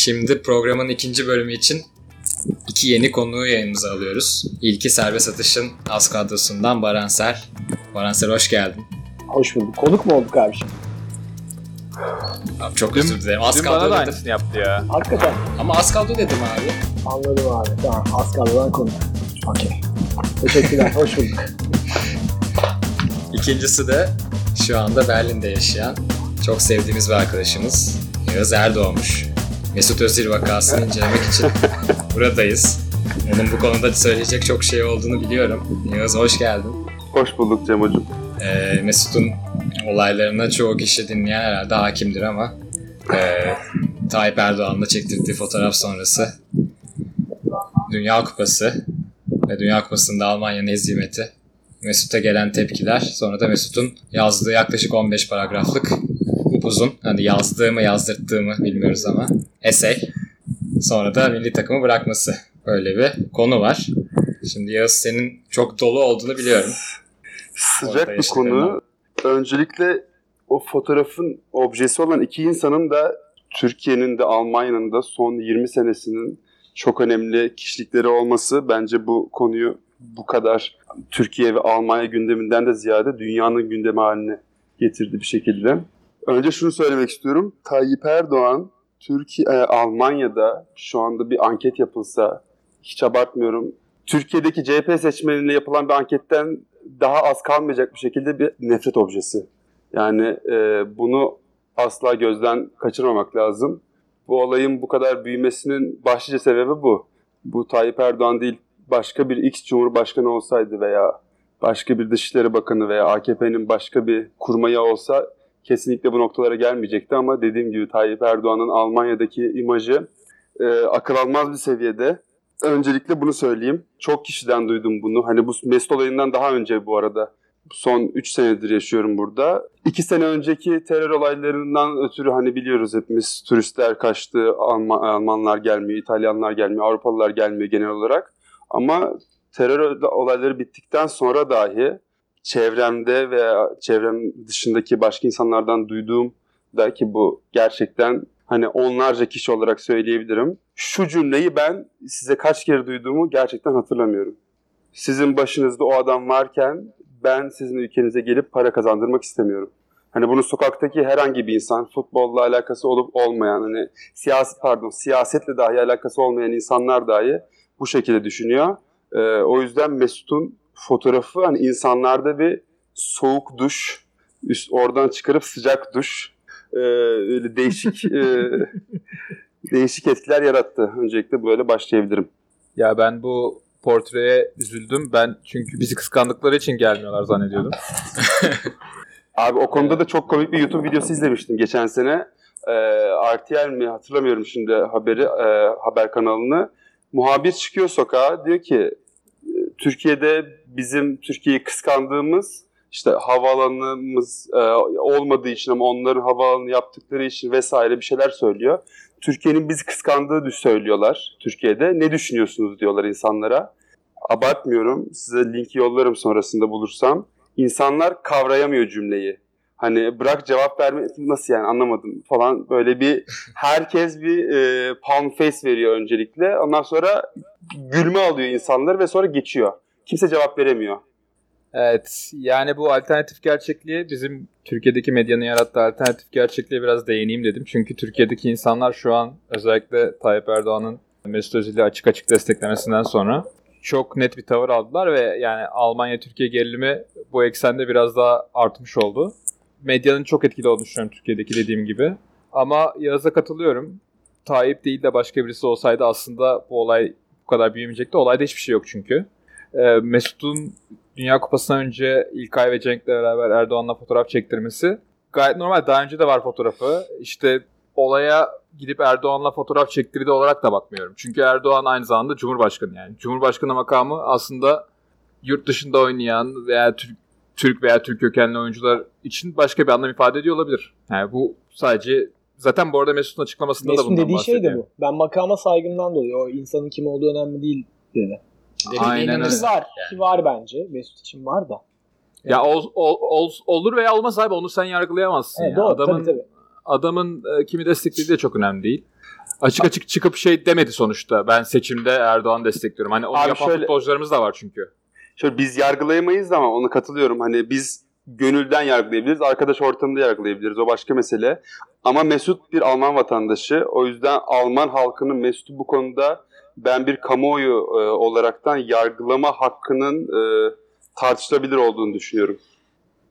Şimdi programın ikinci bölümü için iki yeni konuğu yayınımıza alıyoruz. İlki serbest atışın az kadrosundan Baranser. Baranser hoş geldin. Hoş bulduk. Konuk mu olduk abi şimdi? Abi çok özür dilerim. Az Dün kadro bana da dedim. aynısını yaptı ya. Hakikaten. Ama az kadro dedim abi. Anladım abi. Tamam. Az kaldıdan konuk. Okey. Teşekkürler. Hoş bulduk. İkincisi de şu anda Berlin'de yaşayan çok sevdiğimiz bir arkadaşımız Yağız Erdoğmuş. Mesut Özil vakasını incelemek için buradayız. Onun bu konuda söyleyecek çok şey olduğunu biliyorum. Yağız hoş geldin. Hoş bulduk Cem Hocam. Ee, Mesut'un olaylarına çoğu kişi dinleyen herhalde hakimdir ama e, Tayyip Erdoğan'la çektirdiği fotoğraf sonrası Dünya Kupası ve Dünya Kupası'nda Almanya'nın hezimeti Mesut'a gelen tepkiler sonra da Mesut'un yazdığı yaklaşık 15 paragraflık upuzun hani yazdığı mı yazdırttığı mı bilmiyoruz ama essay sonra da milli takımı bırakması böyle bir konu var. Şimdi Yağız senin çok dolu olduğunu biliyorum. Orada Sıcak bir konu. Öncelikle o fotoğrafın objesi olan iki insanın da Türkiye'nin de Almanya'nın da son 20 senesinin çok önemli kişilikleri olması bence bu konuyu bu kadar Türkiye ve Almanya gündeminden de ziyade dünyanın gündemi haline getirdi bir şekilde. Önce şunu söylemek istiyorum. Tayyip Erdoğan Türkiye e, Almanya'da şu anda bir anket yapılsa hiç abartmıyorum. Türkiye'deki CHP seçmeniyle yapılan bir anketten daha az kalmayacak bir şekilde bir nefret objesi. Yani e, bunu asla gözden kaçırmamak lazım. Bu olayın bu kadar büyümesinin başlıca sebebi bu. Bu Tayyip Erdoğan değil, başka bir X Cumhurbaşkanı olsaydı veya başka bir Dışişleri Bakanı veya AKP'nin başka bir kurmayı olsa kesinlikle bu noktalara gelmeyecekti ama dediğim gibi Tayyip Erdoğan'ın Almanya'daki imajı e, akıl almaz bir seviyede. Öncelikle bunu söyleyeyim. Çok kişiden duydum bunu. Hani bu Mesut olayından daha önce bu arada. Son 3 senedir yaşıyorum burada. 2 sene önceki terör olaylarından ötürü hani biliyoruz hepimiz turistler kaçtı, Alman, Almanlar gelmiyor, İtalyanlar gelmiyor, Avrupalılar gelmiyor genel olarak. Ama terör olayları bittikten sonra dahi çevremde veya çevrem dışındaki başka insanlardan duyduğum da ki bu gerçekten hani onlarca kişi olarak söyleyebilirim. Şu cümleyi ben size kaç kere duyduğumu gerçekten hatırlamıyorum. Sizin başınızda o adam varken ben sizin ülkenize gelip para kazandırmak istemiyorum. Hani bunu sokaktaki herhangi bir insan, futbolla alakası olup olmayan, hani siyaset pardon siyasetle dahi alakası olmayan insanlar dahi bu şekilde düşünüyor. Ee, o yüzden Mesut'un fotoğrafı hani insanlarda bir soğuk duş, üst, oradan çıkarıp sıcak duş, e, öyle değişik e, değişik etkiler yarattı. Öncelikle böyle başlayabilirim. Ya ben bu portreye üzüldüm. Ben çünkü bizi kıskandıkları için gelmiyorlar zannediyordum. Abi o konuda da çok komik bir YouTube videosu izlemiştim geçen sene. E, RTL mi hatırlamıyorum şimdi haberi e, haber kanalını. Muhabir çıkıyor sokağa diyor ki Türkiye'de bizim Türkiye'yi kıskandığımız işte havaalanımız e, olmadığı için ama onların havaalanı yaptıkları için vesaire bir şeyler söylüyor. Türkiye'nin bizi kıskandığı söylüyorlar Türkiye'de. Ne düşünüyorsunuz diyorlar insanlara. Abartmıyorum. Size linki yollarım sonrasında bulursam. İnsanlar kavrayamıyor cümleyi. Hani bırak cevap verme nasıl yani anlamadım falan böyle bir herkes bir e, palm face veriyor öncelikle. Ondan sonra gülme alıyor insanlar ve sonra geçiyor. Kimse cevap veremiyor. Evet yani bu alternatif gerçekliğe bizim Türkiye'deki medyanın yarattığı alternatif gerçekliğe biraz değineyim dedim. Çünkü Türkiye'deki insanlar şu an özellikle Tayyip Erdoğan'ın Mesut Özil'i açık açık desteklemesinden sonra çok net bir tavır aldılar ve yani Almanya-Türkiye gerilimi bu eksende biraz daha artmış oldu. Medyanın çok etkili olduğunu düşünüyorum Türkiye'deki dediğim gibi. Ama Yağız'a katılıyorum. Tayyip değil de başka birisi olsaydı aslında bu olay bu kadar büyümeyecekti. Olayda hiçbir şey yok çünkü. Ee, Mesut'un Dünya Kupası'ndan önce İlkay ve Cenk'le beraber Erdoğan'la fotoğraf çektirmesi gayet normal. Daha önce de var fotoğrafı. İşte olaya gidip Erdoğan'la fotoğraf çektirdiği olarak da bakmıyorum. Çünkü Erdoğan aynı zamanda Cumhurbaşkanı yani. Cumhurbaşkanı makamı aslında yurt dışında oynayan veya Türk, Türk veya Türk kökenli oyuncular için başka bir anlam ifade ediyor olabilir. Yani bu sadece zaten bu arada Mesut'un açıklamasında da Mesut'un bundan dediği şey bahsediyor. de bu. Ben makama saygımdan dolayı o insanın kim olduğu önemli değil dedi. Aynen öyle. Var. Ki var bence. Mesut için var da. Ya ol, ol, ol- olur veya olmaz abi onu sen yargılayamazsın. Evet, ya. doğru. Adamın Tabii tabii. adamın e, kimi desteklediği de çok önemli değil. açık açık çıkıp şey demedi sonuçta. Ben seçimde Erdoğan destekliyorum. Hani onu Abi yapan şöyle- futbolcularımız da var çünkü. Şöyle biz yargılayamayız ama ona katılıyorum. Hani biz gönülden yargılayabiliriz, arkadaş ortamında yargılayabiliriz. O başka mesele. Ama Mesut bir Alman vatandaşı. O yüzden Alman halkının Mesut'u bu konuda ben bir kamuoyu e, olaraktan yargılama hakkının e, tartışılabilir olduğunu düşünüyorum.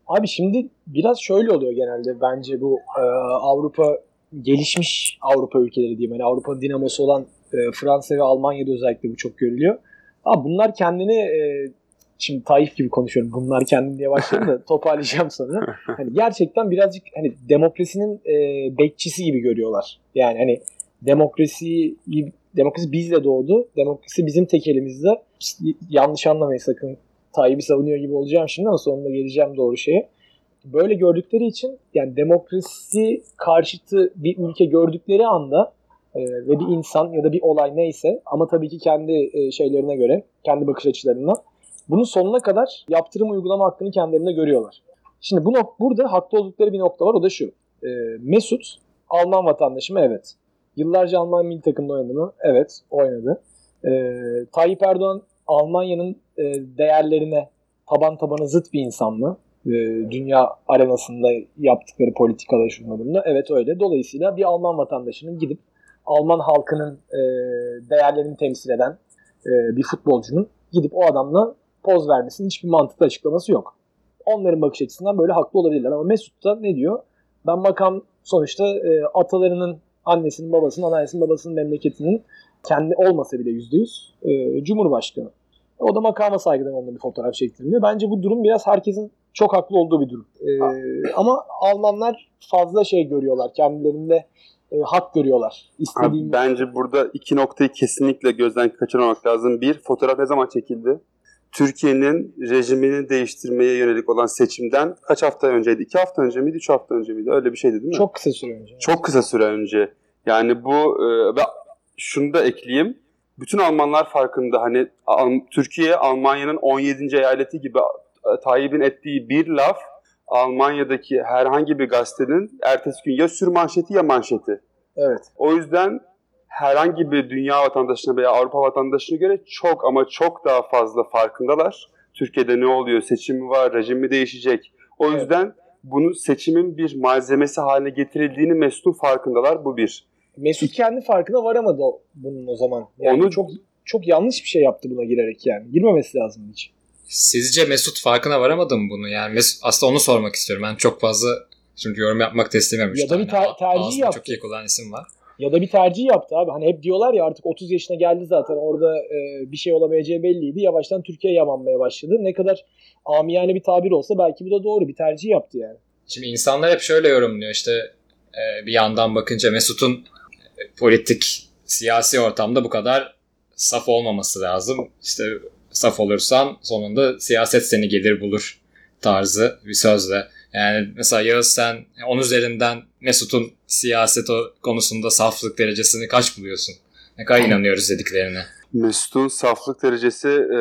Abi şimdi biraz şöyle oluyor genelde bence bu e, Avrupa gelişmiş Avrupa ülkeleri diyeyim. Hani Avrupa'nın dinamosu olan e, Fransa ve Almanya'da özellikle bu çok görülüyor. Abi bunlar kendini e, şimdi Tayyip gibi konuşuyorum. Bunlar kendini diye başladım da toparlayacağım sonra. Hani gerçekten birazcık hani demokrasinin e, bekçisi gibi görüyorlar. Yani hani demokrasi demokrasi bizle doğdu. Demokrasi bizim tek elimizde. Yanlış anlamayın sakın. Tayyip'i savunuyor gibi olacağım şimdi ama sonunda geleceğim doğru şeye. Böyle gördükleri için yani demokrasi karşıtı bir ülke gördükleri anda e, ve bir insan ya da bir olay neyse ama tabii ki kendi e, şeylerine göre, kendi bakış açılarına bunun sonuna kadar yaptırım uygulama hakkını kendilerine görüyorlar. Şimdi bu nok- burada haklı oldukları bir nokta var o da şu. E, Mesut Alman vatandaşı mı? Evet. Yıllarca Alman milli takımda oynadı mı? Evet, oynadı. E, Tayyip Erdoğan Almanya'nın e, değerlerine taban tabana zıt bir insan mı? E, dünya arenasında yaptıkları politikada şunla bunda. Evet öyle. Dolayısıyla bir Alman vatandaşının gidip Alman halkının e, değerlerini temsil eden e, bir futbolcunun gidip o adamla poz vermesinin hiçbir mantıklı açıklaması yok. Onların bakış açısından böyle haklı olabilirler. Ama Mesut da ne diyor? Ben makam sonuçta e, atalarının annesinin, babasının, anneannesinin, babasının memleketinin kendi olmasa bile yüzde yüz e, Cumhurbaşkanı. O da makama saygıdan onunla bir fotoğraf çektiriliyor. Bence bu durum biraz herkesin çok haklı olduğu bir durum. E, ama Almanlar fazla şey görüyorlar. Kendilerinde e, hak görüyorlar. Abi, İstediğim bence burada iki noktayı kesinlikle gözden kaçırmamak lazım. Bir, fotoğraf ne zaman çekildi? Türkiye'nin rejimini değiştirmeye yönelik olan seçimden kaç hafta önceydi? İki hafta önce miydi? Üç hafta önce miydi? Öyle bir şeydi değil mi? çok kısa süre önce. Çok kısa süre önce. Yani bu e, ve şunu da ekleyeyim. Bütün Almanlar farkında hani Türkiye Almanya'nın 17. eyaleti gibi e, Tayyip'in ettiği bir laf Almanya'daki herhangi bir gazetenin ertesi gün ya sürmanşeti ya manşeti. Evet. O yüzden herhangi bir dünya vatandaşına veya Avrupa vatandaşına göre çok ama çok daha fazla farkındalar. Türkiye'de ne oluyor? Seçim mi var? Rejim mi değişecek? O Evet. yüzden bunu seçimin bir malzemesi haline getirildiğini Mesut'un farkındalar. Bu bir. Mesut kendi farkına varamadı o, bunun o zaman. Yani Onu- çok çok yanlış bir şey yaptı buna girerek yani. Girmemesi lazım hiç. Sizce Mesut farkına varamadı mı bunu? Yani Mesut, aslında onu sormak istiyorum. Ben çok fazla çünkü yorum yapmak da. Üç Ya da bir ter- tercih ağzını yaptı. çok iyi kullanan isim var. Ya da bir tercih yaptı abi. Hani hep diyorlar ya artık 30 yaşına geldi zaten orada e, bir şey olamayacağı belliydi. Yavaştan Türkiye yamanmaya başladı. Ne kadar amiyane bir tabir olsa belki bu da doğru bir tercih yaptı yani. Şimdi insanlar hep şöyle yorumluyor işte e, bir yandan bakınca Mesut'un e, politik siyasi ortamda bu kadar saf olmaması lazım. İşte saf olursan sonunda siyaset seni gelir bulur tarzı bir sözle. Yani mesela Yağız sen 10 üzerinden Mesut'un siyaset o- konusunda saflık derecesini kaç buluyorsun? Ne kadar inanıyoruz dediklerine. Mesut'un saflık derecesi e,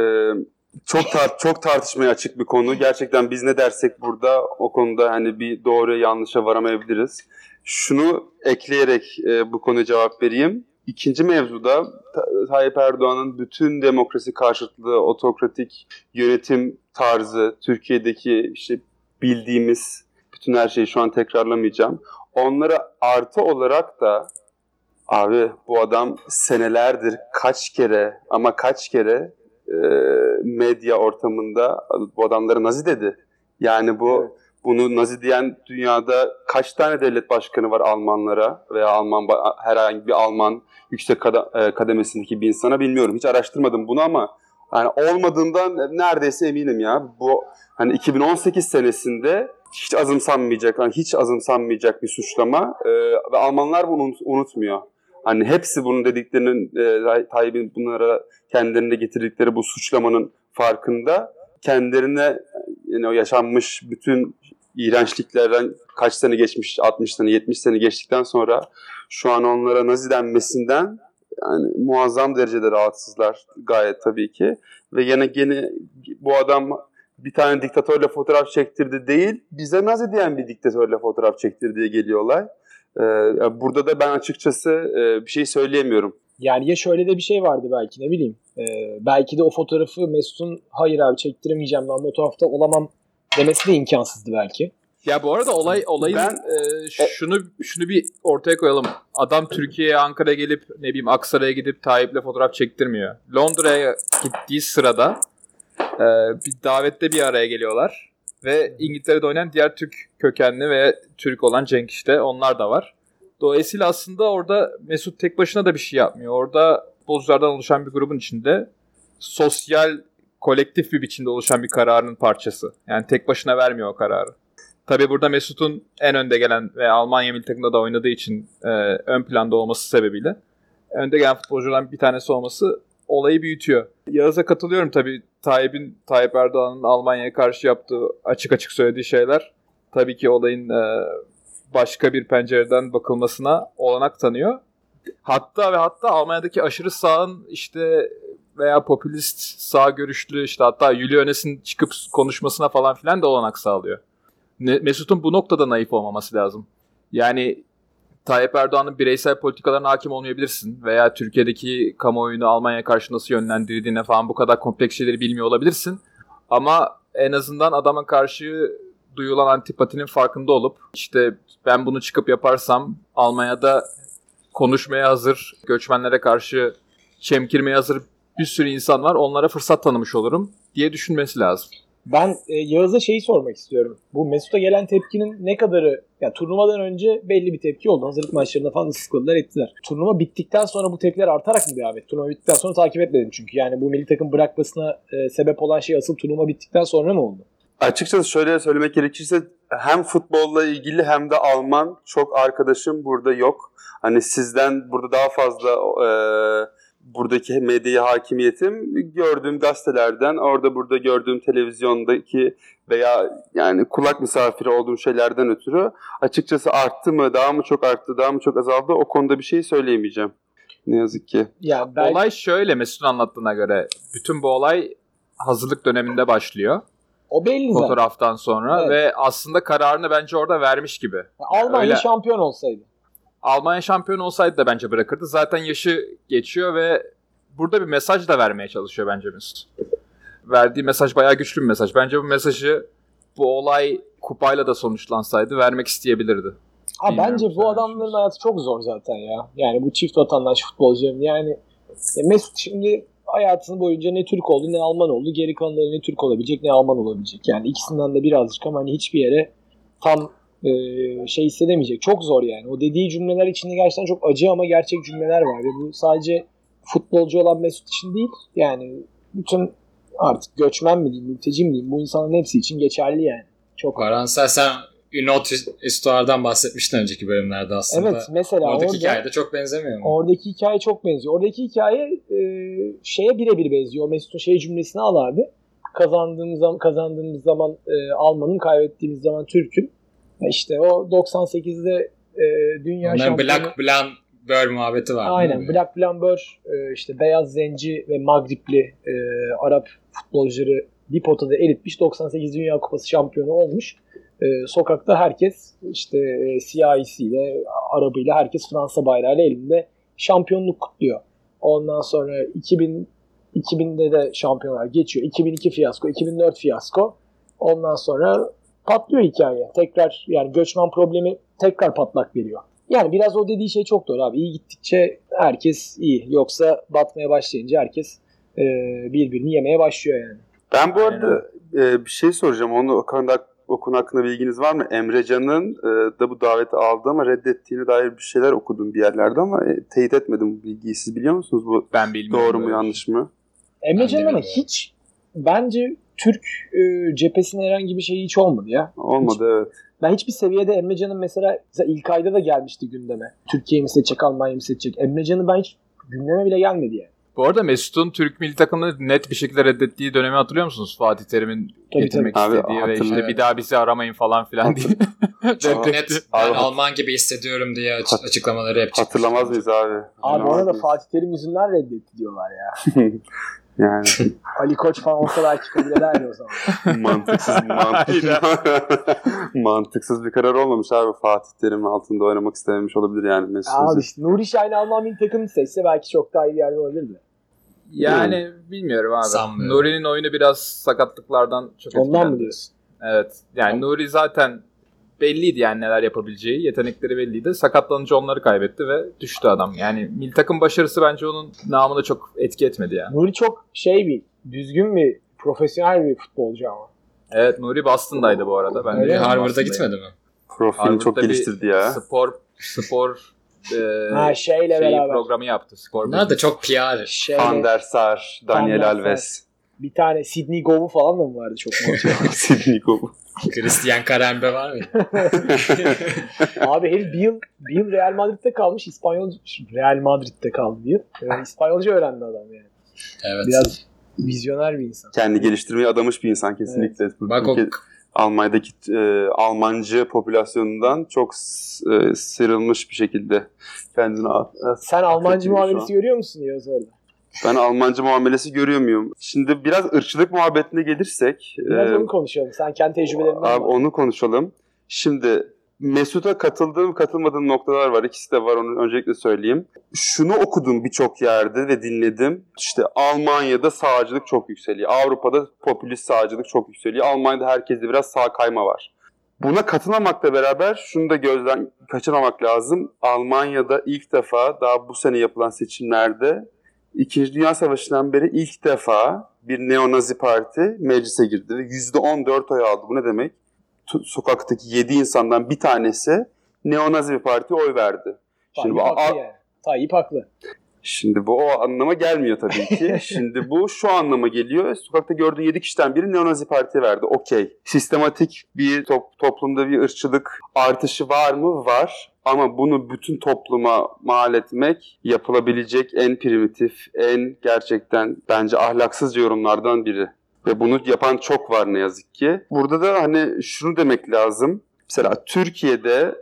çok tar- çok tartışmaya açık bir konu. Gerçekten biz ne dersek burada o konuda hani bir doğru yanlışa varamayabiliriz. Şunu ekleyerek e, bu konuya cevap vereyim. İkinci mevzuda Ta- Tayyip Erdoğan'ın bütün demokrasi karşıtlığı, otokratik yönetim tarzı, Türkiye'deki işte bildiğimiz bütün her şeyi şu an tekrarlamayacağım. Onlara artı olarak da Abi bu adam senelerdir kaç kere ama kaç kere e, medya ortamında bu adamları Nazi dedi. Yani bu Evet. bunu Nazi diyen dünyada kaç tane devlet başkanı var Almanlara veya Alman herhangi bir Alman yüksek e, kademesindeki bir insana bilmiyorum. Hiç araştırmadım bunu ama yani olmadığından neredeyse eminim ya. Bu hani 2018 senesinde hiç azımsanmayacak, hani hiç azımsanmayacak bir suçlama e, ve Almanlar bunu unut- unutmuyor. Hani hepsi bunun dediklerinin e, Tayyip'in bunlara kendilerine getirdikleri bu suçlamanın farkında. Kendilerine yani o yaşanmış bütün iğrençliklerden kaç sene geçmiş, 60 sene, 70 sene geçtikten sonra şu an onlara Nazi denmesinden yani muazzam derecede rahatsızlar gayet tabii ki. Ve yine gene bu adam bir tane diktatörle fotoğraf çektirdi değil, bize Nazi diyen bir diktatörle fotoğraf çektirdiği geliyor olay. Ee, burada da ben açıkçası e, bir şey söyleyemiyorum. Yani ya şöyle de bir şey vardı belki ne bileyim. Ee, belki de o fotoğrafı Mesut'un hayır abi çektiremeyeceğim ben bu tarafta olamam demesi de imkansızdı belki. Ya bu arada olay olayın Ben- e, şunu şunu bir ortaya koyalım. Adam Türkiye'ye Ankara'ya gelip ne bileyim Aksaray'a gidip Tayyip'le fotoğraf çektirmiyor. Londra'ya gittiği sırada e, bir davette bir araya geliyorlar ve İngiltere'de oynayan diğer Türk kökenli ve Türk olan Cenk işte onlar da var. Dolayısıyla aslında orada Mesut tek başına da bir şey yapmıyor. Orada futbolculardan oluşan bir grubun içinde sosyal, kolektif bir biçimde oluşan bir kararın parçası. Yani tek başına vermiyor o kararı. Tabi burada Mesut'un en önde gelen ve Almanya milli takımda da oynadığı için e, ön planda olması sebebiyle önde gelen futbolculardan bir tanesi olması olayı büyütüyor. Yağız'a katılıyorum tabi Tayyip'in Tayyip Erdoğan'ın Almanya'ya karşı yaptığı açık açık söylediği şeyler tabii ki olayın e, başka bir pencereden bakılmasına olanak tanıyor. Hatta ve hatta Almanya'daki aşırı sağın işte veya popülist sağ görüşlü işte hatta Julio Enes'in çıkıp konuşmasına falan filan da olanak sağlıyor. Mesut'un bu noktada naif olmaması lazım. Yani Tayyip Erdoğan'ın bireysel politikalarına hakim olmayabilirsin veya Türkiye'deki kamuoyunu Almanya'ya karşı nasıl yönlendirdiğine falan bu kadar kompleks şeyleri bilmiyor olabilirsin. Ama en azından adama karşı duyulan antipatinin farkında olup işte ben bunu çıkıp yaparsam Almanya'da konuşmaya hazır, göçmenlere karşı çemkirmeye hazır bir sürü insan var. Onlara fırsat tanımış olurum diye düşünmesi lazım. Ben e, Yağız'a şeyi sormak istiyorum. Bu Mesut'a gelen tepkinin ne kadarı ya turnuvadan önce belli bir tepki oldu. Hazırlık maçlarında falan ıslıkladılar ettiler. Turnuva bittikten sonra bu tepkiler artarak mı devam etti? Turnuva bittikten sonra takip etmedim çünkü. Yani bu milli takım bırakmasına e, sebep olan şey asıl turnuva bittikten sonra mı oldu? Açıkçası şöyle söylemek gerekirse hem futbolla ilgili hem de Alman çok arkadaşım burada yok. Hani sizden burada daha fazla e, buradaki medyaya hakimiyetim gördüğüm gazetelerden, orada burada gördüğüm televizyondaki veya yani kulak misafiri olduğum şeylerden ötürü açıkçası arttı mı, daha mı çok arttı, daha mı çok azaldı o konuda bir şey söyleyemeyeceğim. Ne yazık ki. Ya ben Olay şöyle Mesut'un anlattığına göre. Bütün bu olay hazırlık döneminde başlıyor. o belli zaten. Fotoğraftan sonra Evet. ve aslında kararını bence orada vermiş gibi. Almanya Öyle. şampiyon olsaydı. Almanya şampiyon olsaydı da bence bırakırdı. Zaten yaşı geçiyor ve burada bir mesaj da vermeye çalışıyor bence Mesut. Verdiği mesaj bayağı güçlü bir mesaj. Bence bu mesajı bu olay kupayla da sonuçlansaydı vermek isteyebilirdi. Ha Bilmiyorum, bence bu adamların hayatı çok zor zaten ya. Yani bu çift vatandaş futbolcuların yani ya Mesut şimdi hayatının boyunca ne Türk oldu ne Alman oldu. Geri kalanları ne Türk olabilecek ne Alman olabilecek. Yani ikisinden de birazcık ama hani hiçbir yere tam e, şey hissedemeyecek. Çok zor yani. O dediği cümleler içinde gerçekten çok acı ama gerçek cümleler var. Ve bu sadece futbolcu olan Mesut için değil. Yani bütün artık göçmen mi diyeyim, mülteci mi diyeyim bu insanların hepsi için geçerli yani. Çok Baran sen, Ünot Histoire'dan bahsetmiştin önceki bölümlerde aslında. Evet mesela Oradaki orada, hikayede çok benzemiyor mu? Oradaki hikaye çok benziyor. Oradaki hikaye e, şeye birebir benziyor. Mesut'un şey cümlesini al abi. Kazandığımız zaman, kazandığımız zaman e, Alman'ın, kaybettiğimiz zaman Türk'ün. İşte o 98'de e, dünya Onların şampiyonu. Black Blanc Böl muhabbeti var. Aynen. Black Blambeur e, işte beyaz zenci ve Magripli e, Arap futbolcuları bir potada eritmiş. 98 Dünya Kupası şampiyonu olmuş. E, sokakta herkes işte e, siyahisiyle, Arabıyla herkes Fransa bayrağıyla elinde şampiyonluk kutluyor. Ondan sonra 2000 2000'de de şampiyonlar geçiyor. 2002 fiyasko, 2004 fiyasko. Ondan sonra patlıyor hikaye. Tekrar yani göçmen problemi tekrar patlak veriyor. Yani biraz o dediği şey çok doğru abi. İyi gittikçe herkes iyi. Yoksa batmaya başlayınca herkes e, birbirini yemeye başlıyor yani. Ben bu Aynen. arada e, bir şey soracağım. Onu o konuda o konu hakkında bilginiz var mı? Emrecan'ın e, da bu daveti aldı ama reddettiğine dair bir şeyler okudum bir yerlerde ama e, teyit etmedim bu bilgiyi. Siz biliyor musunuz bu Ben bilmiyorum. doğru mu böyle. yanlış mı? Emrecan ama bilmiyorum. hiç bence Türk e, cephesine herhangi bir şey hiç olmadı ya. Olmadı evet. Ben hiçbir seviyede Emrecan'ın mesela, mesela ilk ayda da gelmişti gündeme. Türkiye mi seçecek, Almanya mı seçecek? Emrecan'ı ben hiç gündeme bile gelmedi yani. Bu arada Mesut'un Türk milli takımını net bir şekilde reddettiği dönemi hatırlıyor musunuz? Fatih Terim'in Tabii, getirmek tabii. Abi, istediği ve işte bir daha bizi aramayın falan filan diye. Çok net ben Abi- Alman gibi hissediyorum diye aç- açıklamaları hep çıkmış. Hatırlamaz mıyız abi? Abi bu Hatırlamaz arada mıyız? Fatih Terim yüzünden reddetti diyorlar ya. Yani Ali Koç falan olsa belki kabul ederdi o zaman. mantıksız mantık, mantıksız bir karar olmamış abi. Fatih Terim'in altında oynamak istememiş olabilir yani Mesut Abi işte Nuri Şahin Alman milli takımı seçse belki çok daha iyi bir yerde olabilirdi. Yani bilmiyorum abi. Sanmıyorum. Nuri'nin oyunu biraz sakatlıklardan çok Ondan etkilendi. mı diyorsun? Evet. Yani Nuri zaten belliydi yani neler yapabileceği. Yetenekleri belliydi. Sakatlanınca onları kaybetti ve düştü adam. Yani milli takım başarısı bence onun namına çok etki etmedi yani. Nuri çok şey bir, düzgün bir, profesyonel bir futbolcu ama. Evet Nuri Boston'daydı bu arada. Ben de Öyle mi? Harvard'a gitmedi mi? Profilini Harvard'da çok bir geliştirdi ya. Spor spor e, Ha şeyle şeyi, beraber. programı yaptı. Spor Bunlar da çok PR. Şeyle, Van der Sar, Daniel Van der Sar. Alves, bir tane Sidney Gov'u falan da mı vardı çok mu hatırlıyorum? Sidney Gobu. Christian Karembe var mı? Abi herif bir yıl, bir yıl Real Madrid'de kalmış. İspanyol Real Madrid'de kaldı bir yıl. Yani İspanyolca öğrendi adam yani. Evet. Biraz vizyoner bir insan. Kendi geliştirmeye adamış bir insan kesinlikle. Bak o Almanya'daki e, Almancı popülasyonundan çok e, sıyrılmış bir şekilde kendini at- Sen Almancı muamelesi görüyor musun Yağız orada? Ben Almancı muamelesi görüyor muyum? Şimdi biraz ırkçılık muhabbetine gelirsek Biraz e, onu konuşalım. Sen kendi tecrübelerinden abi bak. onu konuşalım. Şimdi Mesut'a katıldığım katılmadığım noktalar var. İkisi de var onu öncelikle söyleyeyim. Şunu okudum birçok yerde ve dinledim. İşte Almanya'da sağcılık çok yükseliyor. Avrupa'da popülist sağcılık çok yükseliyor. Almanya'da herkeste biraz sağ kayma var. Buna katılmamakla beraber şunu da gözden kaçırmamak lazım. Almanya'da ilk defa daha bu sene yapılan seçimlerde İkinci Dünya Savaşı'ndan beri ilk defa bir neonazi parti meclise girdi ve %14 oy aldı. Bu ne demek? Sokaktaki 7 insandan bir tanesi neonazi bir partiye oy verdi. Şimdi Tayyip bu, haklı yani. Tayyip haklı. Şimdi bu o anlama gelmiyor tabii ki. şimdi bu şu anlama geliyor. Sokakta gördüğün 7 kişiden biri neonazi partiye verdi. Okey. Sistematik bir top- toplumda bir ırkçılık artışı var mı? Var. Ama bunu bütün topluma mal etmek yapılabilecek en primitif, en gerçekten bence ahlaksızca yorumlardan biri. Ve bunu yapan çok var ne yazık ki. Burada da hani şunu demek lazım. Mesela Türkiye'de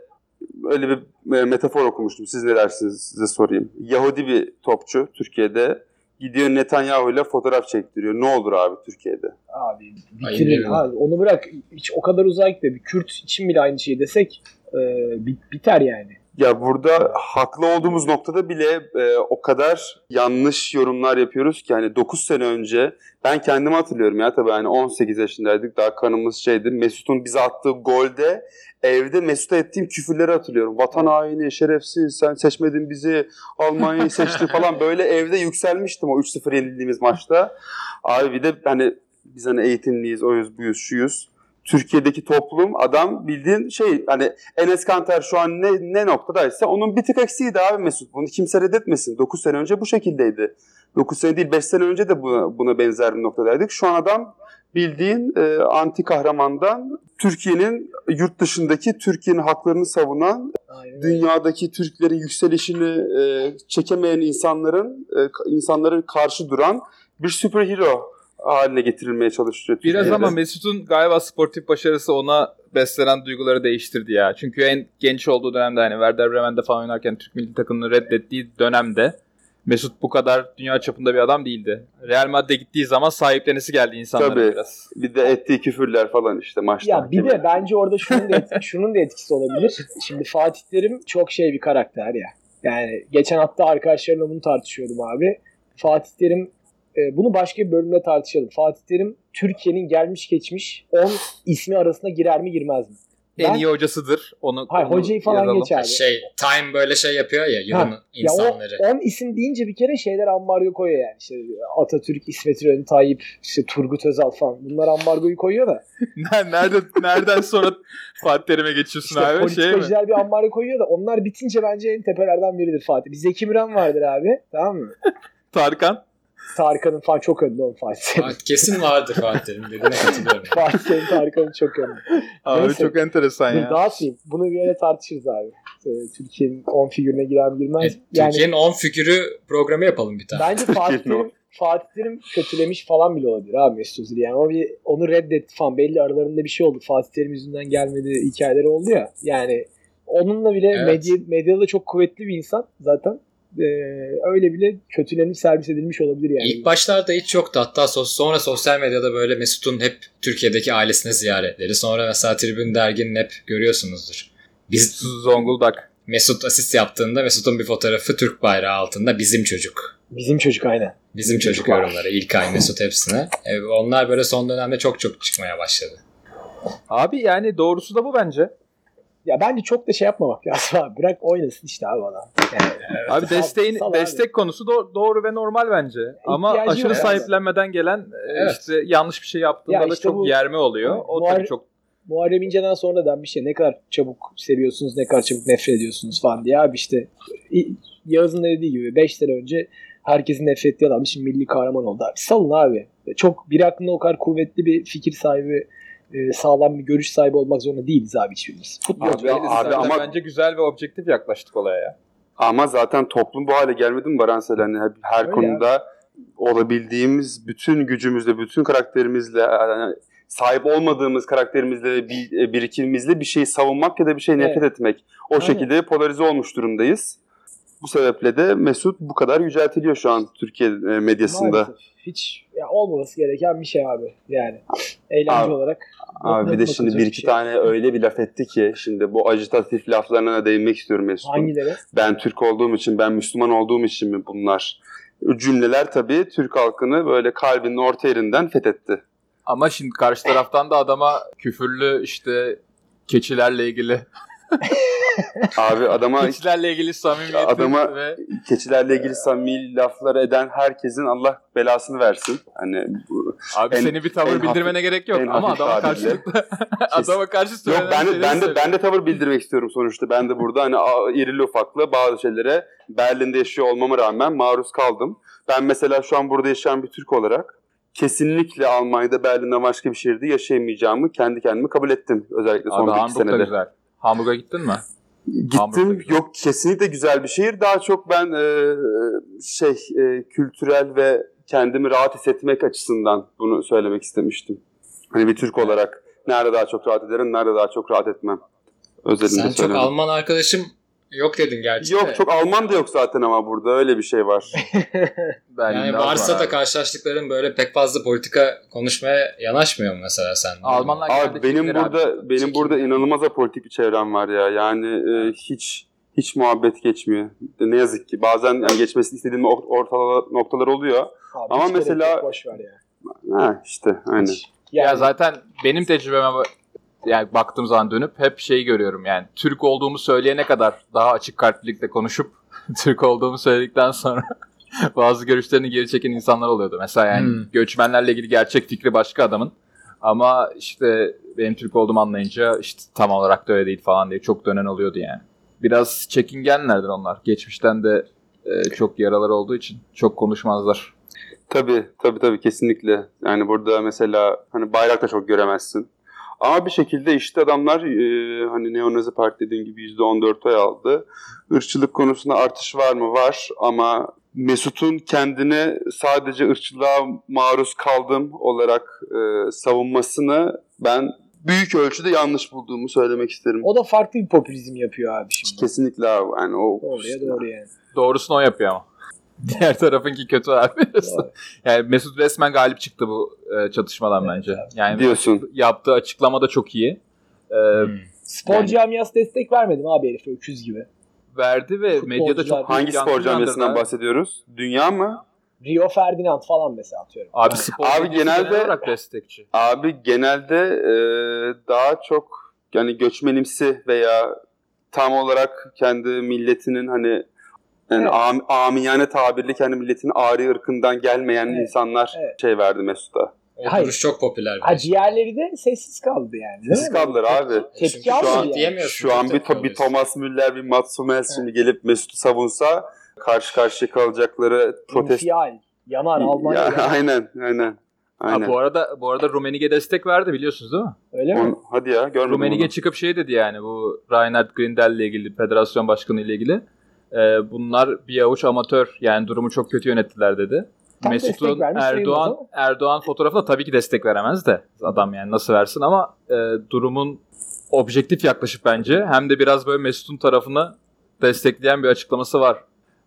öyle bir e, metafor okumuştum. Siz ne dersiniz size sorayım. Yahudi bir topçu Türkiye'de gidiyor Netanyahu ile fotoğraf çektiriyor. Ne olur abi Türkiye'de? Abi bitirir. Abi, onu bırak. Hiç o kadar uzağa gitti. Bir Kürt için bile aynı şeyi desek e, bit- biter yani. Ya burada haklı olduğumuz noktada bile e, o kadar yanlış yorumlar yapıyoruz ki hani 9 sene önce ben kendimi hatırlıyorum ya tabii hani 18 yaşındaydık daha kanımız şeydi. Mesut'un bize attığı golde evde Mesut'a ettiğim küfürleri hatırlıyorum. Vatan haini, şerefsiz, sen seçmedin bizi, Almanya'yı seçtin falan böyle evde yükselmiştim o 3-0 yenildiğimiz maçta. Abi bir de hani biz hani eğitimliyiz, oyuz, buyuz, şuyuz. Türkiye'deki toplum adam bildiğin şey hani Enes Kanter şu an ne, ne noktadaysa onun bir tık eksiğiydi abi Mesut. Bunu kimse reddetmesin. 9 sene önce bu şekildeydi. 9 sene değil 5 sene önce de buna, buna benzer bir noktadaydık. Şu an adam bildiğin e, anti kahramandan Türkiye'nin yurt dışındaki Türkiye'nin haklarını savunan, Aynen. dünyadaki Türklerin yükselişini e, çekemeyen insanların e, insanlara karşı duran bir superhero haline getirilmeye çalışıyor. Biraz Türkiye'de. ama Mesut'un galiba sportif başarısı ona beslenen duyguları değiştirdi ya. Çünkü en genç olduğu dönemde hani Werder Bremen'de falan oynarken Türk milli takımını reddettiği dönemde Mesut bu kadar dünya çapında bir adam değildi. Real Madrid'e gittiği zaman sahiplenisi geldi insanlara Tabii. biraz. bir de ettiği küfürler falan işte maçta. Ya bir de bence orada şunun da, et- şunun da etkisi olabilir. Şimdi Fatih Terim çok şey bir karakter ya. Yani geçen hafta arkadaşlarımla bunu tartışıyordum abi. Fatih Terim e, bunu başka bir bölümde tartışalım. Fatih Terim Türkiye'nin gelmiş geçmiş 10 ismi arasına girer mi girmez mi? En Ben- iyi hocasıdır. Onu, Hayır onu hocayı falan yazalım. geç abi. Şey Time böyle şey yapıyor ya yılın Ya insanları. o 10 isim deyince bir kere şeyler ambargo koyuyor yani. İşte Atatürk, İsmet İnönü, Tayyip, işte Turgut Özal falan. Bunlar ambargoyu koyuyor da. Nerede, nereden sonra Fatih Terim'e geçiyorsun İşte abi? Şey mi? politikacılar bir ambargo koyuyor da onlar bitince bence en tepelerden biridir Fatih. Bir Zeki Müren vardır abi. Tamam mı? Tarkan. Tarkan'ın falan çok önde oğlum Fatih Terim. Kesin vardır Fatih Terim dediğine katılıyorum. Fatih Terim Tarkan'ın çok önde. Abi Neyse. çok enteresan ya. dağıtayım. Bunu bir yere tartışırız abi. Ee, Türkiye'nin 10 figürüne girer mi girmez. E, yani Türkiye'nin 10 figürü programı yapalım bir tane. Bence Fatih Terim, Fatih Terim kötülemiş falan bile olabilir abi Mesut Özil. Yani o bir, onu reddetti falan. Belli aralarında bir şey oldu. Fatih Terim yüzünden gelmedi hikayeleri oldu ya. Yani onunla bile Evet. medya, medyada çok kuvvetli bir insan zaten. E, öyle bile kötülenip servis edilmiş olabilir yani. İlk başlarda hiç yoktu. Hatta sos- sonra sosyal medyada böyle Mesut'un hep Türkiye'deki ailesine ziyaretleri. Sonra mesela Tribün Dergi'nin hep görüyorsunuzdur. Biz Zonguldak. Mesut asist yaptığında Mesut'un bir fotoğrafı Türk bayrağı altında bizim çocuk. Bizim çocuk aynen. Bizim çocuk yorumları. İlkay Mesut hepsine. E, onlar böyle son dönemde çok çok çıkmaya başladı. Abi yani doğrusu da bu bence. Ya bence çok da şey yapmamak lazım abi. Bırak oynasın işte abi adam. Yani, Abi Sal- desteğin sal abi. destek konusu do- doğru ve normal bence. Ama İhtiyacı aşırı var. sahiplenmeden gelen e, Evet. işte yanlış bir şey yaptığında Ya da işte çok bu- yerme oluyor. O Muhar- tabii çok Muharrem İnce'den sonra da bir şey ne kadar çabuk seviyorsunuz, ne kadar çabuk nefret ediyorsunuz falan diye abi işte Yağız'ın da dediği gibi 5 sene önce herkesin nefret ettiği adam şimdi milli kahraman oldu abi. Salın abi. Çok bir aklında o kadar kuvvetli bir fikir sahibi, e, sağlam bir görüş sahibi olmak zorunda değiliz abi hiçbirimiz. Futbol Abi, Değiliz abi ama- bence güzel ve objektif yaklaştık olaya ya. Ama zaten toplum bu hale gelmedi mi Baransel? Hani her Öyle konuda olabildiğimiz bütün gücümüzle, bütün karakterimizle, yani sahip olmadığımız karakterimizle ve bir- e, birikimimizle bir şeyi savunmak ya da bir şey nefret etmek. O Aynen. şekilde polarize olmuş durumdayız. Bu sebeple de Mesut bu kadar yüceltiliyor şu an Türkiye e, medyasında. Maalesef. Hiç ya, olmaması gereken bir şey abi. Yani eğlence Abi- olarak. Abi bir de şimdi bir iki şey. tane öyle bir laf etti ki şimdi bu ajitatif laflarına da değinmek istiyorum Mesut'un. Hangileri? ben Türk olduğum için, ben Müslüman olduğum için mi bunlar? Cümleler tabii Türk halkını böyle kalbinin orta yerinden fethetti. Ama şimdi karşı taraftan da adama küfürlü işte keçilerle ilgili Abi adama keçilerle ilgili samimiyeti Adama- ve keçilerle ilgili samimi laflar eden herkesin Allah belasını versin. Hani bu, abi En- senin bir tavır en bildirmene gerek yok ama hafif adama karşılıklı adama karşı Yok ben de, ben de ben de tavır bildirmek istiyorum sonuçta. Ben de burada hani irili ufaklı bazı şeylere Berlin'de yaşıyor olmama rağmen maruz kaldım. Ben mesela şu an burada yaşayan bir Türk olarak kesinlikle Almanya'da Berlin'den başka bir şehirde yaşayamayacağımı kendi kendime kabul ettim. Özellikle son Abi bir iki senede. güzel. Hamburg'a gittin mi? Gittim. Yok kesinlikle güzel bir şehir. Daha çok ben e, şey e, kültürel ve kendimi rahat hissetmek açısından bunu söylemek istemiştim. Hani bir Türk olarak nerede daha çok rahat ederim, nerede daha çok rahat etmem. Özelinde Sen çok söylemek. Alman arkadaşım yok dedin gerçi Yok de. çok Alman da yok zaten ama burada öyle bir şey var. Yani varsa var da karşılaştıkların böyle pek fazla politika konuşmaya yanaşmıyor mu mesela sen? Almanlar Abi benim burada abi. benim burada inanılmaz apolitik bir çevrem var ya. Yani e, hiç hiç muhabbet geçmiyor. Ne yazık ki bazen yani geçmesini istediğim or- orta noktalar oluyor. Abi Ama hiç gerek mesela- yok, boş ver ya. Ha işte aynen. Hiç. Ya Yani, zaten benim tecrübeme yani baktığım zaman dönüp hep şeyi görüyorum yani Türk olduğumu söyleyene kadar daha açık kalplilikle konuşup Türk olduğumu söyledikten sonra bazı görüşlerini geri çeken insanlar oluyordu. Mesela yani Hmm. göçmenlerle ilgili gerçek fikri başka adamın ama işte benim Türk olduğumu anlayınca işte tam olarak da öyle değil falan diye çok dönen oluyordu yani. Biraz çekingenlerdir onlar. Geçmişten de e, çok yaralar olduğu için çok konuşmazlar. Tabii tabii tabii kesinlikle. Yani burada mesela hani bayrak da çok göremezsin. Ama bir şekilde işte adamlar e, hani Neonazi Parti dediğin gibi %14 oy aldı. Irkçılık konusunda artış var mı? Var ama Mesut'un kendini sadece ırkçılığa maruz kaldım olarak e, savunmasını ben büyük ölçüde yanlış bulduğumu söylemek isterim. o da farklı bir popülizm yapıyor abi şimdi. Kesinlikle abi. Yani o Doğruya doğru yani. Doğrusunu o yapıyor ama. Diğer tarafınki kötü abi. Yani Mesut resmen galip çıktı bu e, çatışmadan bence. Yani diyorsun. yaptığı açıklama da çok iyi. E, Hmm. Spor Yani- camiası destek vermedi mi abi herif öküz gibi? verdi ve Futbolcular- medyada çok Hangi spor camiasından bahsediyoruz? Dünya mı? Rio Ferdinand falan mesela atıyorum. Abi spor Abi genelde- genel olarak destekçi. Abi genelde e, daha çok yani göçmenimsi veya tam olarak kendi milletinin hani yani Evet. am, amiyane tabirle kendi milletinin ari ırkından gelmeyen Evet, insanlar evet. şey verdi Mesut'a. O Hayır. duruş çok popüler. Ha diğerleri de sessiz kaldı yani. Sessiz kaldılar abi. Tepki Çünkü şu an yani. diyemiyorsun. Şu an bir, to- bir. Thomas Müller, bir Mats Hummels şimdi gelip Mesut'u savunsa karşı karşıya kalacakları protest. İnfial. Yanar Almanya. Ya, yanar. aynen, aynen. Ha, Aynen. bu arada bu arada Rumenige destek verdi biliyorsunuz değil mi? Öyle mi? On- hadi ya görmedim Rumenige onu. çıkıp şey dedi yani bu Reinhard Grindel ile ilgili federasyon başkanı ile ilgili. E, bunlar bir avuç amatör yani durumu çok kötü yönettiler dedi. Tam Mesut'un Erdoğan. Erdoğan fotoğrafına tabii ki destek veremez de adam yani nasıl versin ama e, durumun objektif yaklaşıp bence hem de biraz böyle Mesut'un tarafını destekleyen bir açıklaması var.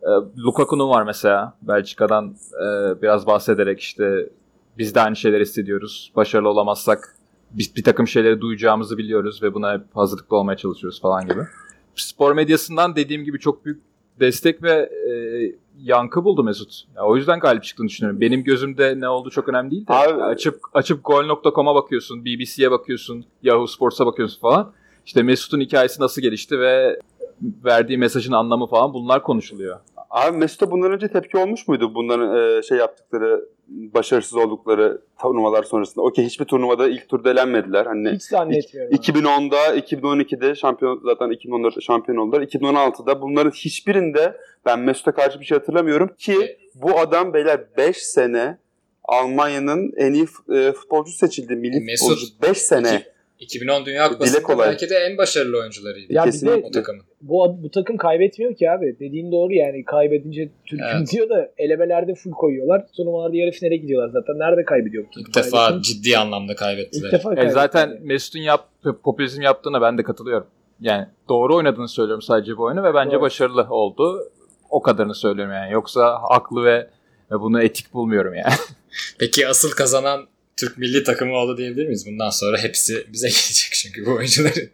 E, Lukaku'nun var mesela Belçika'dan e, biraz bahsederek işte biz de aynı şeyler hissediyoruz. Başarılı olamazsak biz bir takım şeyleri duyacağımızı biliyoruz ve buna hep hazırlıklı olmaya çalışıyoruz falan gibi. Spor medyasından dediğim gibi çok büyük destek ve e, yankı buldu Mesut. Ya, o yüzden galip çıktığını düşünüyorum. Benim gözümde ne oldu çok önemli değil de. Abi- açıp açıp gol.com'a bakıyorsun, BBC'ye bakıyorsun, Yahoo Sports'a bakıyorsun falan. İşte Mesut'un hikayesi nasıl gelişti ve verdiği mesajın anlamı falan bunlar konuşuluyor. Abi Mesut'a bundan önce tepki olmuş muydu? Bunların e, şey yaptıkları, başarısız oldukları turnuvalar sonrasında. Okey hiçbir turnuvada ilk turda elenmediler. Hani Hiç zannetmiyorum. abi. 2010'da, 2012'de şampiyon zaten 2014'te şampiyon oldular. 2016'da bunların hiçbirinde ben Mesut'a karşı bir şey hatırlamıyorum ki bu adam beyler 5 sene Almanya'nın en iyi e, futbolcu seçildi. Milli Mesut, futbolcu 5 sene. 2010 Dünya Kupası'nda belki de en başarılı oyuncularıydı Ya bir Kesinlikle. de o takımın. bu, bu takım kaybetmiyor ki abi. Dediğin doğru yani. Kaybedince Türk'üm Evet. diyor da elemelerde full koyuyorlar. Turnuvalarda yarı finale gidiyorlar zaten. Nerede kaybediyor bu takım? İlk defa Kaybetsin. ciddi anlamda İlk kaybettiler. defa E, kaybetti. zaten Mesut'un yap, popülizm yaptığına ben de katılıyorum. Yani doğru oynadığını söylüyorum sadece bu oyunu ve bence Doğru. başarılı oldu. O kadarını söylüyorum yani. Yoksa haklı ve, ve bunu etik bulmuyorum yani. Peki asıl kazanan Türk milli takımı oldu diyebilir miyiz? Bundan sonra hepsi bize gelecek çünkü bu oyuncuların.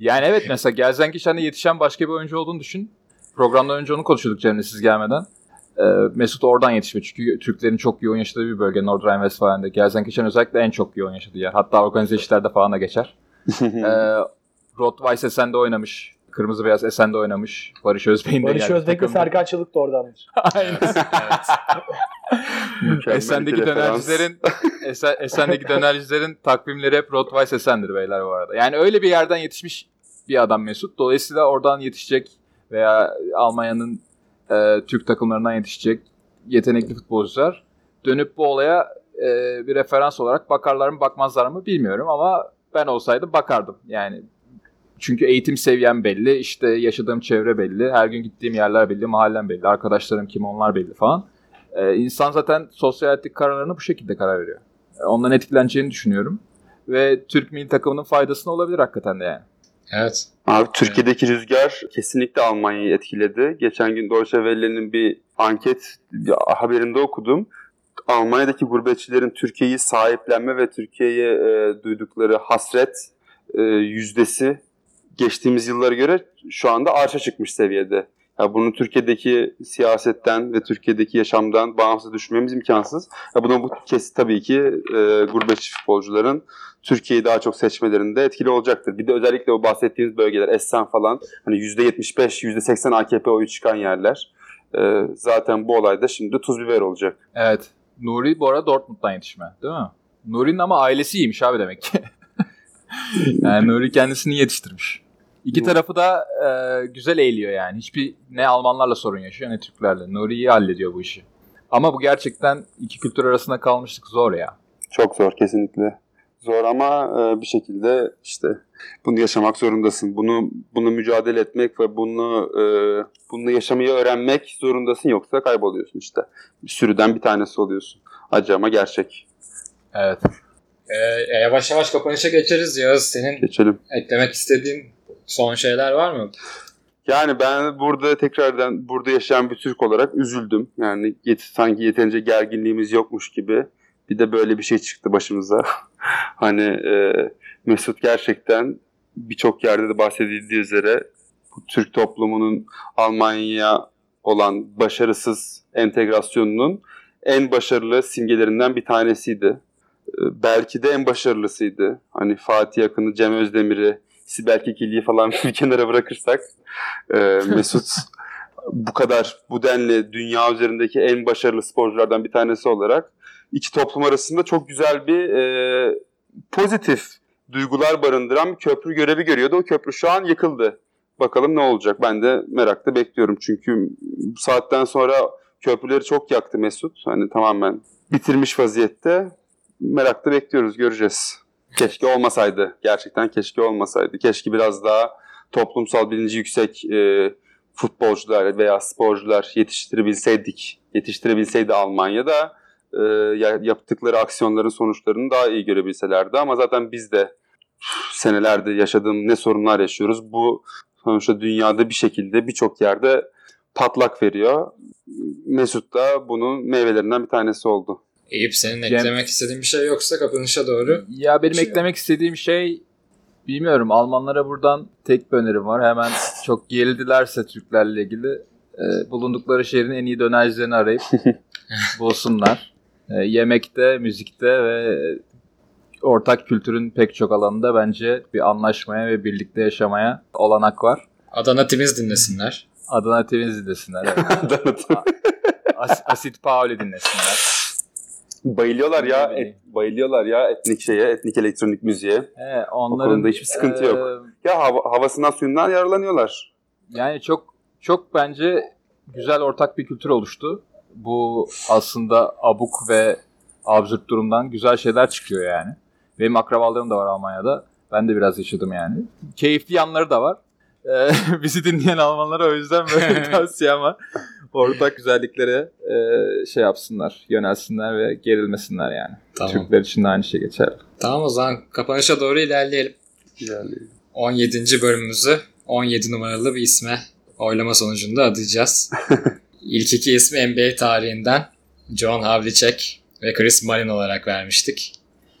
Yani evet mesela Gelsenkirchen'de yetişen başka bir oyuncu olduğunu düşün. Programdan önce onu konuşuyorduk Cem'le siz gelmeden. Ee, Mesut oradan yetişmiş çünkü Türklerin çok yoğun yaşadığı bir bölge Nordrhein-Westfalen'de. Gelsenkirchen özellikle en çok yoğun yaşadığı yer. Hatta organize işlerde falan da geçer. ee, Rottweiss Esen'de oynamış. Kırmızı Beyaz Esen'de oynamış. Barış Özbey'in de Barış Özbek ve. Serkan Çalık da oradandır. Aynen. evet. Esen'deki dönercilerin Esen, Esen'deki dönercilerin takvimleri hep Rottweiss Esen'dir beyler bu arada. Yani öyle bir yerden yetişmiş bir adam Mesut. Dolayısıyla oradan yetişecek veya Almanya'nın e, Türk takımlarından yetişecek yetenekli futbolcular dönüp bu olaya e, bir referans olarak bakarlar mı bakmazlar mı bilmiyorum ama ben olsaydım bakardım. Yani çünkü eğitim seviyem belli, işte yaşadığım çevre belli, her gün gittiğim yerler belli, mahallem belli, arkadaşlarım kim onlar belli falan. Ee, insan zaten sosyal hayatdaki kararlarına bu şekilde karar veriyor. Ee, Ondan etkileneceğini düşünüyorum. Ve Türk milli takımının faydasına olabilir hakikaten de yani. evet. Abi Türkiye'deki rüzgar kesinlikle Almanya'yı etkiledi. Geçen gün Deutsche Welle'nin bir anket bir haberinde okudum. Almanya'daki gurbetçilerin Türkiye'yi sahiplenme ve Türkiye'ye e, duydukları hasret e, yüzdesi geçtiğimiz yıllara göre şu anda arşa çıkmış seviyede. Ya bunu Türkiye'deki siyasetten ve Türkiye'deki yaşamdan bağımsız düşünmemiz imkansız. Ya buna bu kes tabii ki e, gurbetçi futbolcuların Türkiye'yi daha çok seçmelerinde etkili olacaktır. Bir de özellikle o bahsettiğimiz bölgeler Essen falan hani %75, %80 AKP oyu çıkan yerler. E, zaten bu olayda şimdi tuz biber olacak. Evet. Nuri bu arada Dortmund'dan yetişme değil mi? Nuri'nin ama ailesi iyiymiş abi demek ki. yani Nuri kendisini yetiştirmiş. İki tarafı da e, güzel eğiliyor yani. Hiçbir ne Almanlarla sorun yaşıyor ne Türklerle. Nuri iyi hallediyor bu işi. Ama bu gerçekten iki kültür arasında kalmışlık zor ya. Çok zor kesinlikle. Zor ama e, bir şekilde işte bunu yaşamak zorundasın. Bunu bunu mücadele etmek ve bunu e, bunu yaşamayı öğrenmek zorundasın yoksa kayboluyorsun işte. Bir sürüden bir tanesi oluyorsun. Acı ama gerçek. Evet. Ee, yavaş yavaş kapanışa geçeriz Yağız. Senin Geçelim. eklemek istediğin son şeyler var mı? Yani ben burada tekrardan burada yaşayan bir Türk olarak üzüldüm. Yani yet, sanki yeterince gerginliğimiz yokmuş gibi. Bir de böyle bir şey çıktı başımıza. hani e, Mesut gerçekten birçok yerde de bahsedildiği üzere bu Türk toplumunun Almanya'ya olan başarısız entegrasyonunun en başarılı simgelerinden bir tanesiydi. E, belki de en başarılısıydı. Hani Fatih Akın'ı, Cem Özdemir'i, Sibel Kekilli'yi falan bir kenara bırakırsak e, Mesut bu kadar bu denli dünya üzerindeki en başarılı sporculardan bir tanesi olarak iki toplum arasında çok güzel bir e, pozitif duygular barındıran bir köprü görevi görüyordu. O köprü şu an yıkıldı. Bakalım ne olacak? Ben de merakla bekliyorum. Çünkü bu saatten sonra köprüleri çok yaktı Mesut. Hani tamamen bitirmiş vaziyette. Merakla bekliyoruz. Göreceğiz. Keşke olmasaydı. Gerçekten keşke olmasaydı. Keşke biraz daha toplumsal bilinci yüksek e, futbolcular veya sporcular yetiştirebilseydik. Yetiştirebilseydi Almanya'da e, ya- yaptıkları aksiyonların sonuçlarını daha iyi görebilselerdi. Ama zaten biz de senelerde yaşadığım ne sorunlar yaşıyoruz. Bu sonuçta dünyada bir şekilde birçok yerde patlak veriyor. Mesut da bunun meyvelerinden bir tanesi oldu. Eyüp senin Cem- eklemek istediğin bir şey yoksa kapanışa doğru. Ya benim Şey eklemek istediğim şey bilmiyorum Almanlara buradan tek bir önerim var. Hemen çok gerildilerse Türklerle ilgili e, bulundukları şehrin en iyi dönercilerini arayıp bulsunlar. E, yemekte, müzikte ve ortak kültürün pek çok alanında bence bir anlaşmaya ve birlikte yaşamaya olanak var. Adana Timiz dinlesinler. Adana Temiz dinlesinler. evet. As- Asit Pauli dinlesinler. Bayılıyorlar ya, et, bayılıyorlar ya etnik şeye, etnik elektronik müziğe. He, onların, konuda hiçbir sıkıntı yok. e, Ya hava, havasından suyundan yararlanıyorlar. Yani çok çok bence güzel ortak bir kültür oluştu. Bu aslında abuk ve absürt durumdan güzel şeyler çıkıyor yani. Benim akrabalarım da var Almanya'da. Ben de biraz yaşadım yani. Keyifli yanları da var. Ee, bizi dinleyen Almanlara o yüzden böyle bir tavsiyem var. Ortak güzelliklere e, şey yapsınlar, yönelsinler ve gerilmesinler yani. Tamam. Türkler için de aynı şey geçer. Tamam o zaman kapanışa doğru ilerleyelim. Yani 17. bölümümüzü 17 numaralı bir isme oylama sonucunda adayacağız. İlk iki ismi NBA tarihinden John Havlicek ve Chris Mullin olarak vermiştik.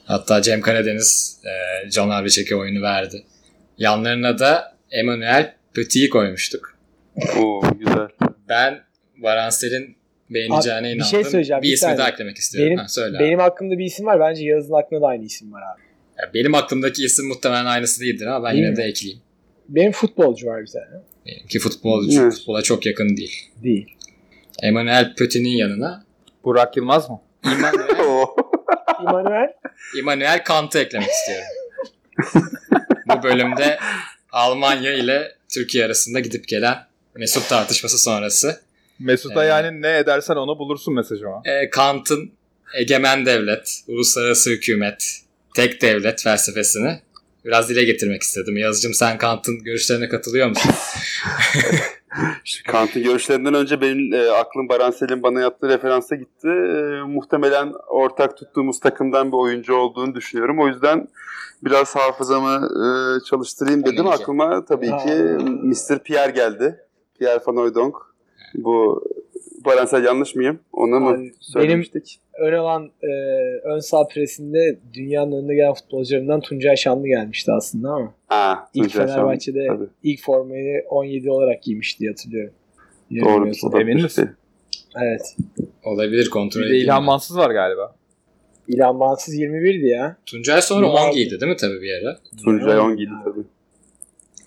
Hatta Cem Karadeniz e, John Havlicek'e oyunu verdi. Yanlarına da Emmanuel Petit'i koymuştuk. o güzel. Ben Varansel'in beğeneceğine Abi, bir inandım. şey söyleyeceğim, Bir bir ismi daha eklemek istiyorum. Benim, ha, söyle abi. benim aklımda bir isim var. Bence Yağız'ın aklında da aynı isim var abi. Ya benim aklımdaki isim muhtemelen aynısı değildir ama ben Değil yine mi? de ekleyeyim. Benim futbolcu var bir tane. Benimki futbolcu, Evet. futbola çok yakın değil. Değil. Emmanuel Petit'in yanına Burak Yılmaz mı? Immanuel, O. Immanuel. Immanuel Kant'ı eklemek istiyorum. Bu bölümde Almanya ile Türkiye arasında gidip gelen Mesut tartışması sonrası Mesut'a Evet. yani ne edersen onu bulursun mesajıma. e, Kant'ın egemen devlet, uluslararası hükümet, tek devlet felsefesini biraz dile getirmek istedim. Yazıcım sen Kant'ın görüşlerine katılıyor musun? Kant'ın görüşlerinden önce benim e, aklım Baransel'in bana yaptığı referansa gitti. E, muhtemelen ortak tuttuğumuz takımdan bir oyuncu olduğunu düşünüyorum. O yüzden biraz hafızamı e, çalıştırayım dedim. Aklıma tabii ki Mr. Pierre geldi. Pierre Van Hooydonk. Bu Baransel yanlış mıyım? Onu mu söylemiştik? Ön alan e, ön sağ presinde dünyanın önüne gelen futbolcularından Tuncay Şanlı gelmişti aslında ama Ha, ilk Tuncay. Fenerbahçe'de Tabii. ilk formayı 17 olarak giymişti diye hatırlıyorum. Doğru. Emin misin? Evet. Olabilir kontrol Bir de edeyim. İlhan. Mansız var galiba. İlhan Mansız 21'di ya. Tuncay sonra Ya. 10 giydi değil mi tabii bir ara? Tuncay Ongidi tabii.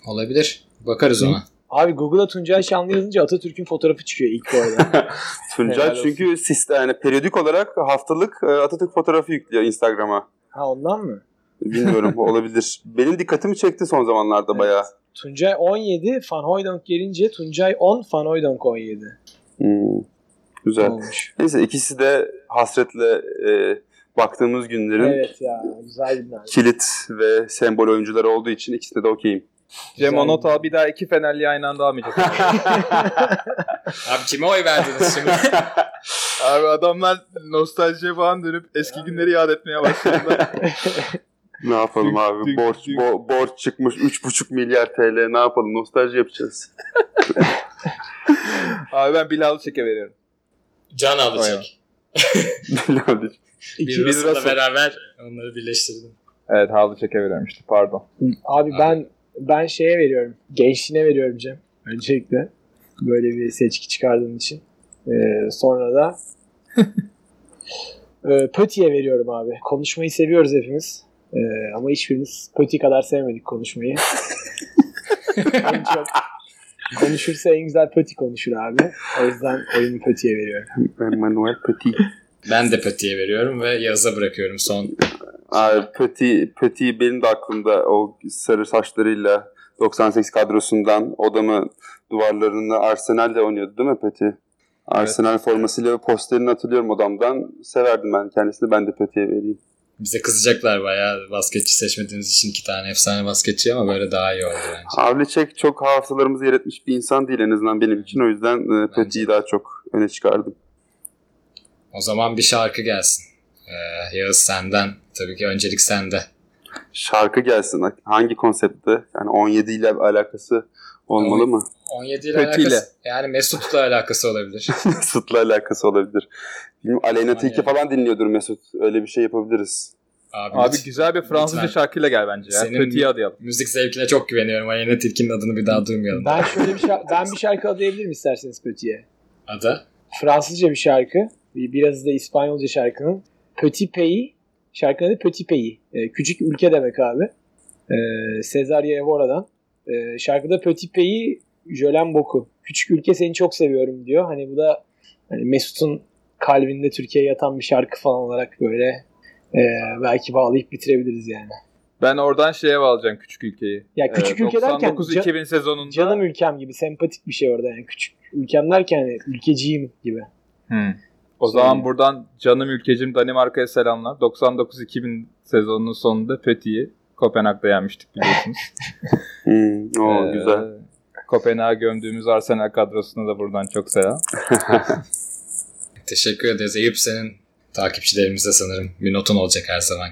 Olabilir. Bakarız ona. Abi Google'a Tuncay Şanlı yazınca Atatürk'ün fotoğrafı çıkıyor ilk bu arada. Tuncay Helal olsun. çünkü sistem yani periyodik olarak haftalık e, Atatürk fotoğrafı yüklüyor Instagram'a. ha ondan mı? Bilmiyorum olabilir. Benim dikkatimi çekti son zamanlarda Evet. bayağı. Tuncay 17, Van Hooydonk gelince Tuncay 10, Van Hooydonk 17 Hmm, Güzel. olmuş. Neyse ikisi de hasretle e, baktığımız günlerin Evet ya güzel günler. kilit ve sembol oyuncuları olduğu için ikisine de okeyim. Cem Güzel. Onota bir daha iki Fenerli aynı anda almayacak. Abi kime oy verdiniz şimdi? Abi adamlar nostaljiye falan dönüp eski günleri yad etmeye başladılar. Ne yapalım Dük- abi? dük- borç dük. bo- borç çıkmış 3,5 milyar TL. Ne yapalım? Nostalji yapacağız. Abi ben Bilal Çek'e veriyorum. Can alacak. İki- Bir Russell'la Russell. beraber onları birleştirdim. Evet Havlu Çek'e veriyorum işte pardon. Abi ben ben şeye veriyorum. Gençliğine veriyorum Cem. Öncelikle. Böyle bir seçki çıkardığın için. Ee, sonra da e, Pöti'ye veriyorum abi. Konuşmayı seviyoruz hepimiz. Ee, ama hiçbirimiz Pöti kadar sevmedik konuşmayı. en çok konuşursa en güzel Pöti konuşur abi. O yüzden oyunu Pöti'ye veriyorum. Emmanuel Petit. Ben de Peti'ye veriyorum ve Yağız'a bırakıyorum son. Abi Petit, Petit benim de aklımda o sarı saçlarıyla 98 kadrosundan odamı duvarlarını Arsenal'de oynuyordu değil mi Petit? Arsenal formasıyla ve posterini hatırlıyorum odamdan. Severdim ben kendisini. Ben de Petit'e vereyim. Bize kızacaklar bayağı basketçi seçmediğimiz için iki tane efsane basketçi ama böyle daha iyi oldu bence. Havlicek çok hafızalarımızı yer etmiş bir insan değil en azından benim için. O yüzden e, Petit'i daha çok öne çıkardım. O zaman bir şarkı gelsin. Ee, Yağız senden. Tabii ki öncelik sende. Şarkı gelsin. Hangi konseptte? Yani 17 ile alakası Olmalı mı? 17 ile Kötüyle. alakası, yani Mesut'la alakası olabilir. Mesut'la alakası olabilir. Bilmiyorum, Aleyna Tilki falan dinliyordur Mesut. Öyle bir şey yapabiliriz. Abi, Abi güzel bir Fransızca Lütfen. şarkıyla gel bence ya. Senin- Kötüye adayalım. Müzik zevkine çok güveniyorum. Ayene Tilki'nin adını bir daha duymayalım. Ben şöyle bir şarkı, ben bir şarkı adayabilirim isterseniz Petit'e. Ada. Fransızca bir şarkı. Bir- Biraz da İspanyolca şarkının. Petit Pays. Şarkının adı Petit Pays. Ee, küçük ülke demek abi. Ee, Cesaria Evora'dan. Ee, şarkıda Petit Pays Jölen Boku. Küçük ülke seni çok seviyorum diyor. Hani bu da hani Mesut'un kalbinde Türkiye'ye yatan bir şarkı falan olarak böyle e, belki bağlayıp bitirebiliriz yani. Ben oradan şeye bağlayacağım küçük ülkeyi. Ya küçük ülke derken 99-2000 sezonunda. Canım ülkem gibi sempatik bir şey orada yani küçük ülkem derken hani ülkeciyim gibi. Hmm. O Şey- zaman buradan canım ülkecim Danimarka'ya selamlar. 99-2000 sezonunun sonunda Peti'yi Kopenhag'da yenmiştik biliyorsunuz. Hmm, o Ee, güzel. Kopenhag'a gömdüğümüz Arsenal kadrosuna da buradan çok selam. Teşekkür ederiz. Eyüp senin takipçilerimize sanırım bir notun olacak her zaman.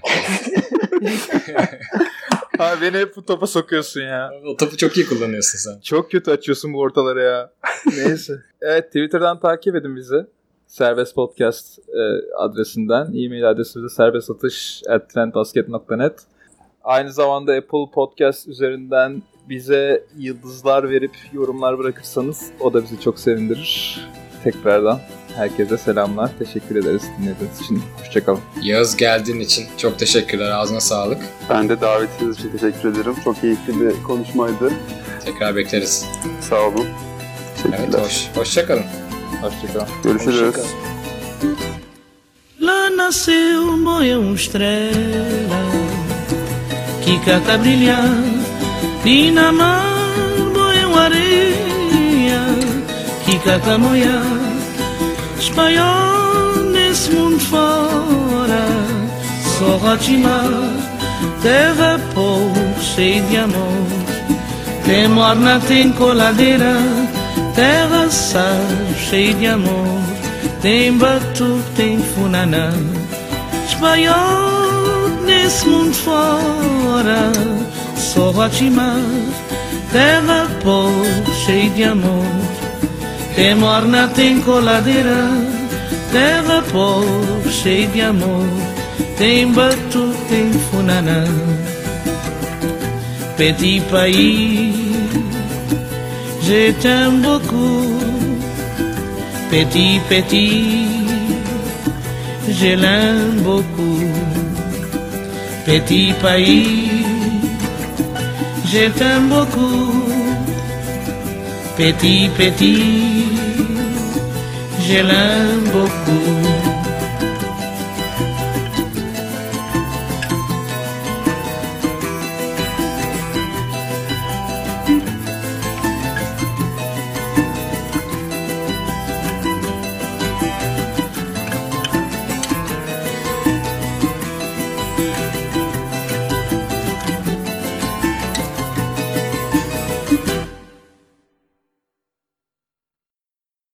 Abi beni hep bu topa sokuyorsun ya. o topu çok iyi kullanıyorsun sen. Çok kötü açıyorsun bu ortaları ya. Neyse. Evet Twitter'dan takip edin bizi. Serbest Podcast e, adresinden. E-mail adresimiz de serbestatış.trendbasket.net Aynı zamanda Apple Podcast üzerinden bize yıldızlar verip yorumlar bırakırsanız o da bizi çok sevindirir. Tekrardan herkese selamlar. Teşekkür ederiz dinlediğiniz için. Hoşçakalın. Yağız geldiğin için çok teşekkürler. Ağzına sağlık. Ben de davetiniz için teşekkür ederim. Çok keyifli bir konuşmaydı. Tekrar bekleriz. Sağ olun. Evet, hoş. Hoşçakalın. Hoşçakalın. Görüşürüz. Hoşçakalın. Lá nasceu um uma estrela que cata brilhar. Dinamar, boi, uma areia que cata moia. Espanhol nesse mundo fora, só rotimar. Terra povo cheia de amor. Tem morna, tem coladeira, terra sal cheia de amor. Tem batu, tem funanã. Espanhol nesse mundo fora, só Guatimar, terra povo cheia de amor. Tem morna, tem coladeira, terra povo cheia de amor. Tem batu, tem funanã. Petit pays, je t'aime beaucoup. Petit, petit, je l'aime beaucoup. Petit pays, je beaucoup. Petit, petit, je l'aime beaucoup.